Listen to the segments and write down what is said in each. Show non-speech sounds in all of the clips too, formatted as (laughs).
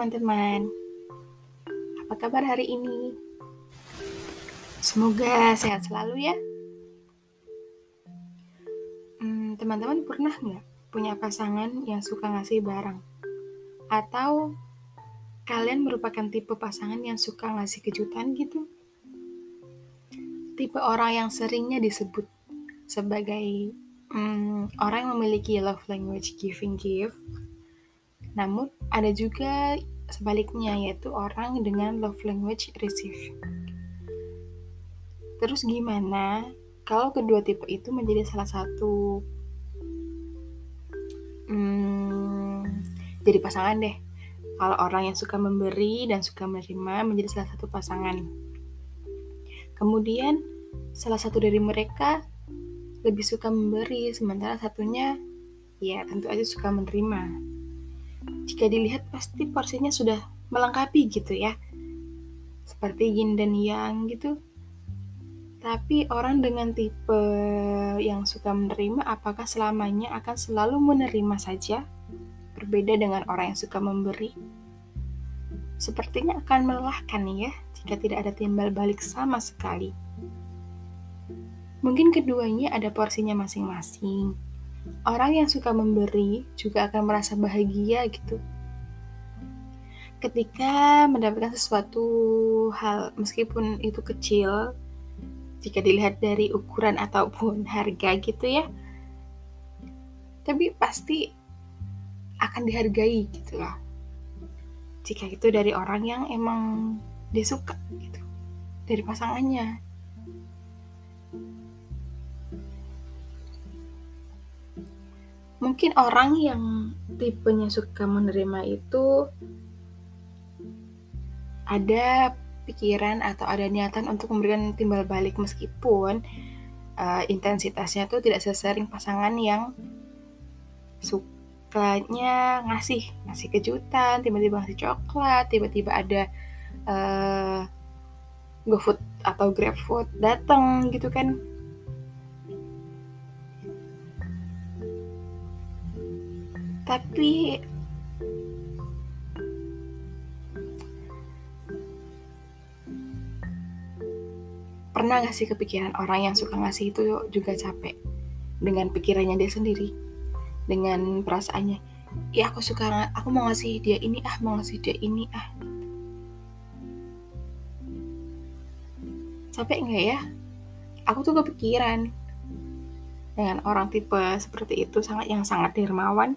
teman-teman, apa kabar hari ini? Semoga sehat selalu ya. Hmm, teman-teman pernah nggak punya pasangan yang suka ngasih barang? Atau kalian merupakan tipe pasangan yang suka ngasih kejutan gitu? Tipe orang yang seringnya disebut sebagai hmm, orang yang memiliki love language giving gift namun ada juga sebaliknya yaitu orang dengan love language receive. Terus gimana kalau kedua tipe itu menjadi salah satu hmm, jadi pasangan deh. Kalau orang yang suka memberi dan suka menerima menjadi salah satu pasangan. Kemudian salah satu dari mereka lebih suka memberi, sementara satunya ya tentu aja suka menerima jika dilihat pasti porsinya sudah melengkapi gitu ya. Seperti yin dan yang gitu. Tapi orang dengan tipe yang suka menerima apakah selamanya akan selalu menerima saja? Berbeda dengan orang yang suka memberi. Sepertinya akan melelahkan ya jika tidak ada timbal balik sama sekali. Mungkin keduanya ada porsinya masing-masing orang yang suka memberi juga akan merasa bahagia gitu. Ketika mendapatkan sesuatu hal, meskipun itu kecil, jika dilihat dari ukuran ataupun (laughs) harga gitu ya, tapi pasti akan dihargai gitu loh. Jika itu dari orang yang emang dia suka gitu, dari pasangannya. Mungkin orang yang tipenya suka menerima itu ada pikiran atau ada niatan untuk memberikan timbal balik meskipun uh, intensitasnya tuh tidak sesering pasangan yang sukanya ngasih ngasih kejutan tiba-tiba ngasih coklat tiba-tiba ada uh, GoFood atau GrabFood datang gitu kan tapi pernah gak sih kepikiran orang yang suka ngasih itu juga capek? Dengan pikirannya dia sendiri dengan perasaannya. Ya aku suka aku mau ngasih dia ini ah mau ngasih dia ini ah. Capek nggak ya? Aku tuh kepikiran dengan orang tipe seperti itu sangat yang sangat dermawan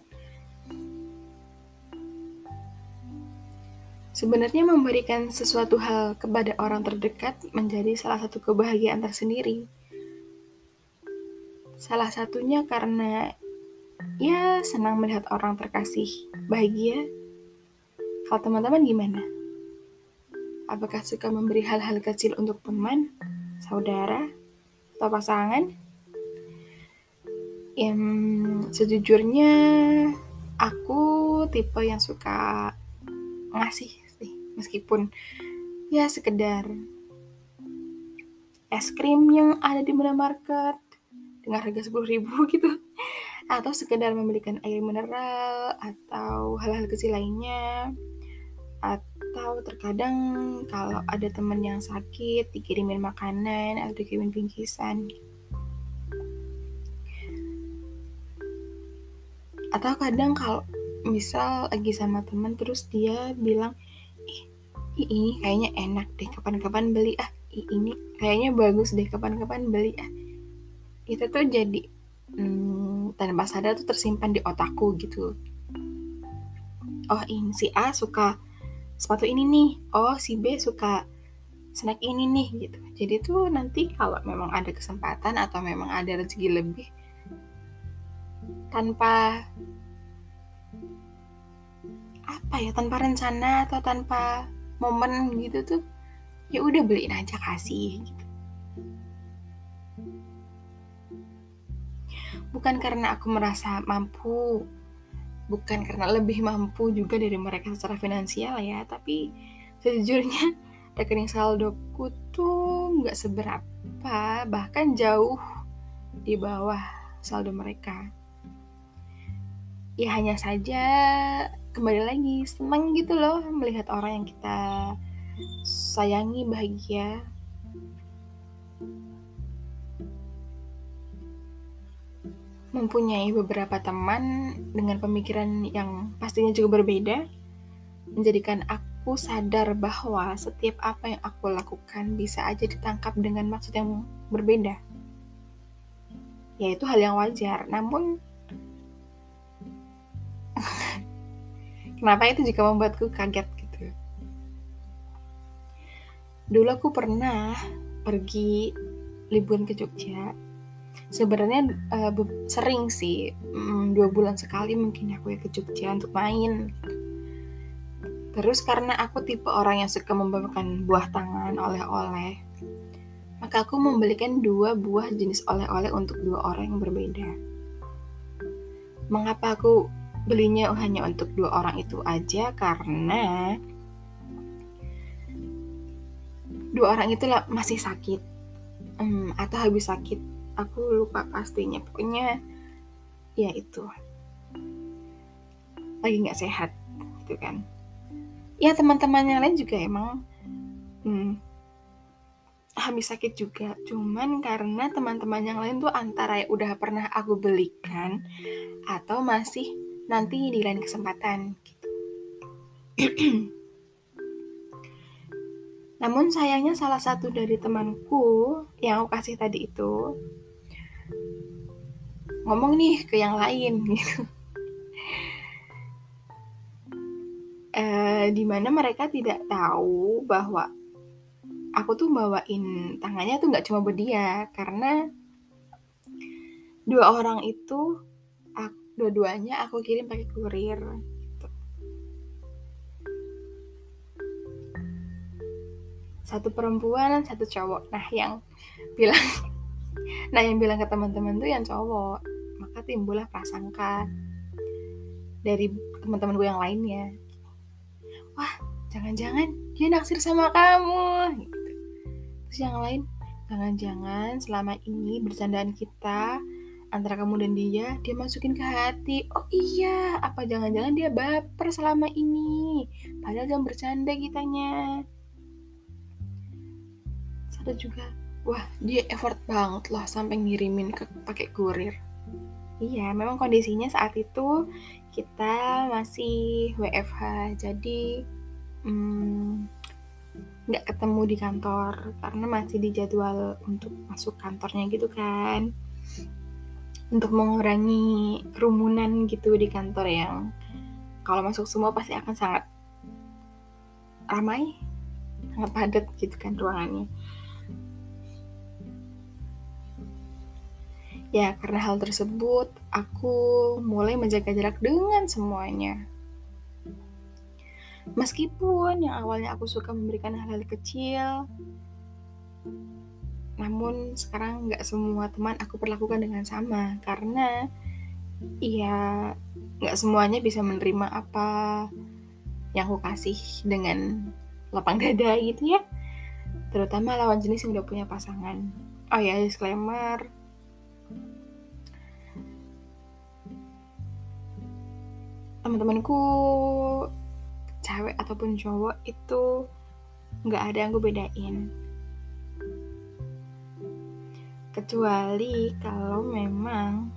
Sebenarnya memberikan sesuatu hal kepada orang terdekat menjadi salah satu kebahagiaan tersendiri. Salah satunya karena ya senang melihat orang terkasih bahagia. Kalau teman-teman gimana? Apakah suka memberi hal-hal kecil untuk teman, saudara, atau pasangan? Yang sejujurnya aku tipe yang suka ngasih meskipun ya sekedar es krim yang ada di minimarket dengan harga 10 ribu (laughs) gitu. Atau sekedar membelikan air mineral atau hal-hal kecil lainnya. Atau terkadang kalau ada teman yang sakit dikirimin makanan atau dikirimin bingkisan. Atau kadang kalau misal lagi sama teman terus dia bilang ini kayaknya enak deh kapan-kapan beli. Ah ini kayaknya bagus deh kapan-kapan beli. Ah itu tuh jadi hmm, tanpa sadar tuh tersimpan di otakku gitu. Oh ini si A suka sepatu ini nih. Oh si B suka snack ini nih gitu. Jadi tuh nanti kalau memang ada kesempatan atau memang ada rezeki lebih tanpa apa ya tanpa rencana atau tanpa momen gitu tuh ya udah beliin aja kasih gitu. Bukan karena aku merasa mampu bukan karena lebih mampu juga dari mereka secara finansial ya tapi sejujurnya (laughs) rekening saldoku tuh nggak seberapa bahkan jauh di bawah saldo mereka. Ya hanya saja kembali lagi senang gitu loh melihat orang yang kita sayangi bahagia mempunyai beberapa teman dengan pemikiran yang pastinya juga berbeda, menjadikan aku sadar bahwa setiap apa yang aku lakukan bisa aja ditangkap dengan maksud yang berbeda. Ya itu hal yang wajar, namun kenapa itu juga membuatku kaget gitu. Dulu aku pernah pergi liburan ke Jogja. Sebenarnya uh, sering sih um, dua bulan sekali mungkin aku ya ke Jogja untuk main. Terus karena aku tipe orang yang suka membawakan buah tangan oleh-oleh maka aku membelikan dua buah jenis oleh-oleh untuk dua orang yang berbeda. Mengapa aku belinya hanya untuk dua orang itu aja karena dua orang itu masih sakit. Um, atau habis sakit aku lupa pastinya. Pokoknya ya itu. Lagi nggak sehat gitu kan. Ya teman-teman yang lain juga emang hmm, habis sakit juga. Cuman karena teman-teman yang lain tuh antara ya udah pernah aku belikan atau masih nanti di lain kesempatan gitu. (clears throat) Namun sayangnya salah satu dari temanku yang aku kasih tadi itu ngomong nih ke yang lain (laughs) gitu. Uh, di mana mereka tidak tahu bahwa aku tuh bawain tangannya tuh nggak cuma buat dia karena dua orang itu dua-duanya aku kirim pakai kurir gitu. satu perempuan satu cowok nah yang bilang (laughs) nah yang bilang ke teman-teman tuh yang cowok maka timbullah prasangka dari teman-teman gue yang lainnya wah jangan-jangan dia naksir sama kamu gitu. terus yang lain jangan-jangan selama ini bercandaan kita antara kamu dan dia dia masukin ke hati. Oh iya apa jangan-jangan dia baper selama ini? Padahal jangan bercanda kitanya. Satu juga wah dia effort banget loh sampai ngirimin ke pakai kurir. Iya, memang kondisinya saat itu kita masih WFH, jadi hmm, nggak ketemu di kantor karena masih di jadwal untuk masuk kantornya gitu kan. Untuk mengurangi kerumunan gitu di kantor yang kalau masuk semua pasti akan sangat ramai, sangat padat gitu kan ruangannya. Ya, karena hal tersebut, aku mulai menjaga jarak dengan semuanya. Meskipun yang awalnya aku suka memberikan hal-hal kecil, namun sekarang nggak semua teman aku perlakukan dengan sama karena ya nggak semuanya bisa menerima apa yang aku kasih dengan lapang dada gitu ya. Terutama lawan jenis yang udah punya pasangan. Oh ya disclaimer. Teman-temanku cewek ataupun cowok itu nggak ada yang gue bedain kecuali kalau memang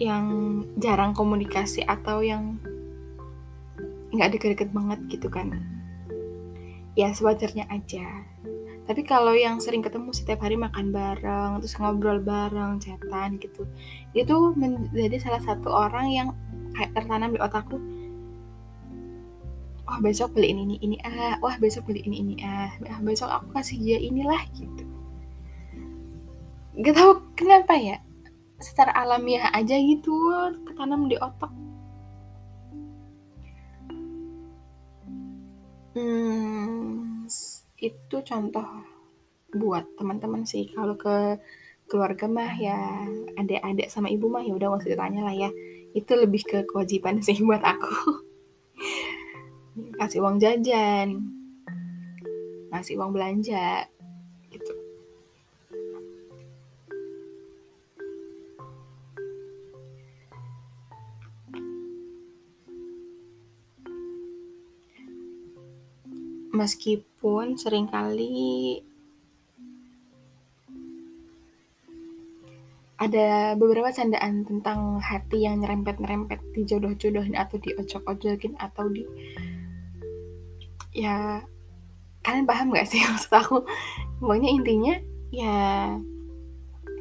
yang jarang komunikasi atau yang nggak deket-deket banget gitu kan. Ya sewajarnya aja. Tapi kalau yang sering ketemu setiap hari makan bareng terus ngobrol bareng chatan gitu itu menjadi salah satu orang yang kayak tertanam di otakku wah besok beli ini ini ini ah wah besok beli ini ini ah ah besok aku kasih dia inilah gitu gak tau kenapa ya secara alamiah aja gitu tertanam di otak. Hmm itu contoh buat teman-teman sih. Kalau ke keluarga mah ya adik-adik sama ibu mah ya udah nggak usah ditanya lah ya. Itu lebih ke kewajiban sih (laughs) buat aku. Kasih uang jajan ngasih uang belanja meskipun sering kali ada beberapa candaan tentang hati yang nyerempet-nyerempet di jodoh-jodohin atau di ojok-ojokin atau di ya kalian paham gak sih (laughs) maksud aku? Pokoknya intinya ya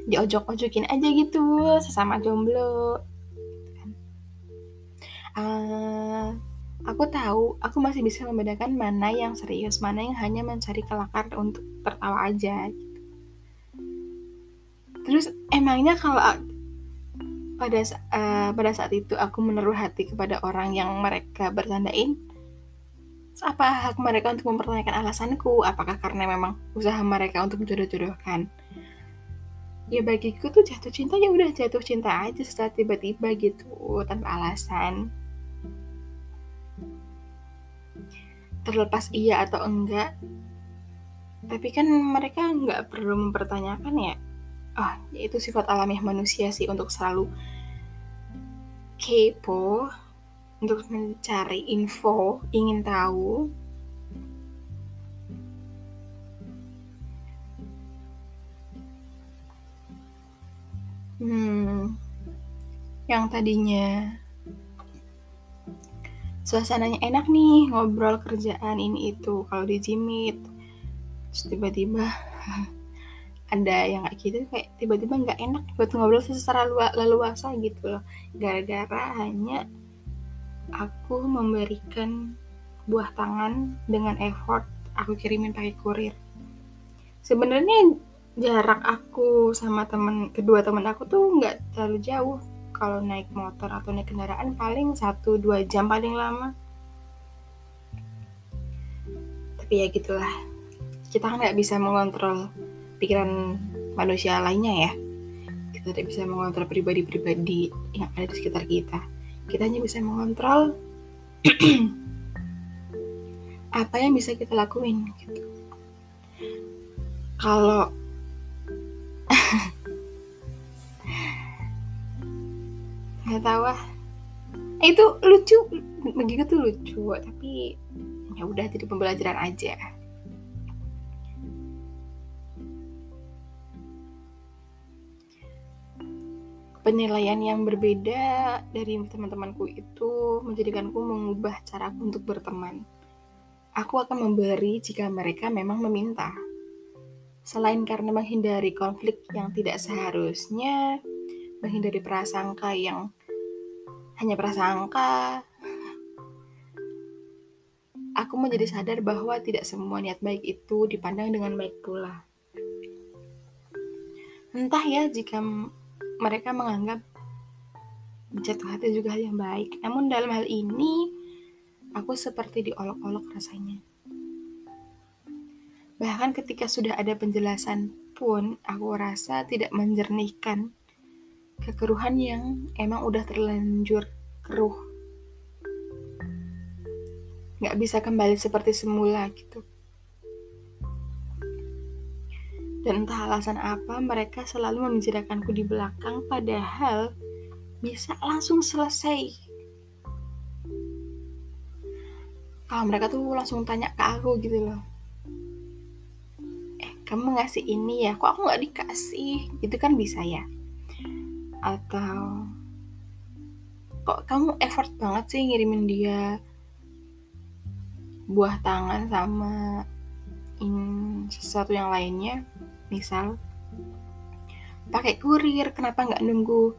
diojok-ojokin aja gitu sesama jomblo uh, aku tahu aku masih bisa membedakan mana yang serius mana yang hanya mencari kelakar untuk tertawa aja gitu. terus emangnya kalau pada uh, pada saat itu aku menaruh hati kepada orang yang mereka bertandain apa hak mereka untuk mempertanyakan alasanku? Apakah karena memang usaha mereka untuk jodoh-jodohkan ya bagiku tuh jatuh cinta ya udah jatuh cinta aja setelah tiba-tiba gitu tanpa alasan terlepas iya atau enggak tapi kan mereka nggak perlu mempertanyakan ya ah oh, itu sifat alamiah manusia sih untuk selalu kepo untuk mencari info ingin tahu. Hmm, yang tadinya suasananya enak nih ngobrol kerjaan ini itu kalau di Jimit. Terus tiba-tiba (laughs) ada yang kayak gitu kayak tiba-tiba nggak enak buat ngobrol secara leluasa gitu loh. Gara-gara hanya aku memberikan buah tangan dengan effort aku kirimin pakai kurir. Sebenarnya jarak aku sama temen kedua temen aku tuh nggak terlalu jauh kalau naik motor atau naik kendaraan paling satu dua jam paling lama. Tapi ya gitulah. Kita kan nggak bisa mengontrol pikiran manusia lainnya ya. Kita tidak bisa mengontrol pribadi-pribadi yang ada di sekitar kita. Kita hanya bisa mengontrol (clears throat) apa yang bisa kita lakuin gitu. Kalau nggak tahu ah itu lucu begitu tuh lucu tapi ya udah jadi pembelajaran aja penilaian yang berbeda dari teman-temanku itu menjadikanku mengubah caraku untuk berteman. Aku akan memberi jika mereka memang meminta. Selain karena menghindari konflik yang tidak seharusnya, menghindari prasangka yang hanya prasangka, aku menjadi sadar bahwa tidak semua niat baik itu dipandang dengan baik pula. Entah ya jika mereka menganggap jatuh hati juga hal yang baik. Namun dalam hal ini, aku seperti diolok-olok rasanya. Bahkan ketika sudah ada penjelasan pun, aku rasa tidak menjernihkan kekeruhan yang emang udah terlanjur keruh. Gak bisa kembali seperti semula gitu. Dan entah alasan apa mereka selalu membicarakanku di belakang padahal bisa langsung selesai. Kalau mereka tuh langsung tanya ke aku gitu loh kamu ngasih ini ya kok aku nggak dikasih itu kan bisa ya atau kok kamu effort banget sih ngirimin dia buah tangan sama in sesuatu yang lainnya misal pakai kurir kenapa nggak nunggu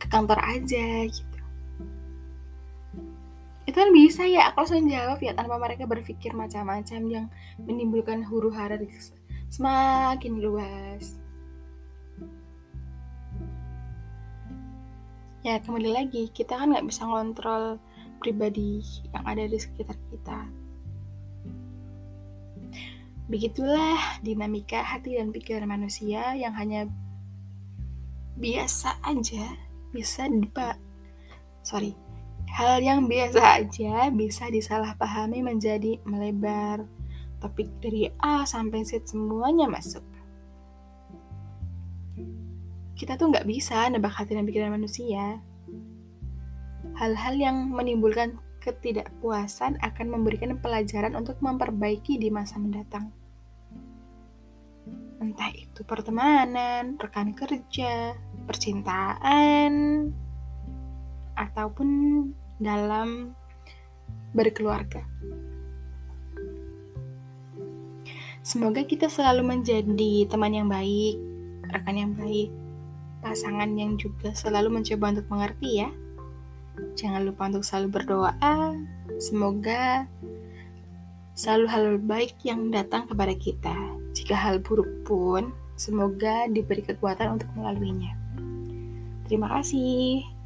ke kantor aja gitu itu kan bisa ya aku langsung jawab ya tanpa mereka berpikir macam-macam yang menimbulkan huru hara semakin luas. Ya kembali lagi, kita kan nggak bisa ngontrol pribadi yang ada di sekitar kita. Begitulah dinamika hati dan pikiran manusia yang hanya biasa aja bisa dipak sorry hal yang biasa aja bisa disalahpahami menjadi melebar topik dari A sampai Z semuanya masuk. Kita tuh nggak bisa nebak hati dan pikiran manusia. Hal-hal yang menimbulkan ketidakpuasan akan memberikan pelajaran untuk memperbaiki di masa mendatang. Entah itu pertemanan, rekan kerja, percintaan, ataupun dalam berkeluarga. Semoga kita selalu menjadi teman yang baik, rekan yang baik, pasangan yang juga selalu mencoba untuk mengerti ya. Jangan lupa untuk selalu berdoa. Semoga selalu hal baik yang datang kepada kita. Jika hal buruk pun, semoga diberi kekuatan untuk melaluinya. Terima kasih.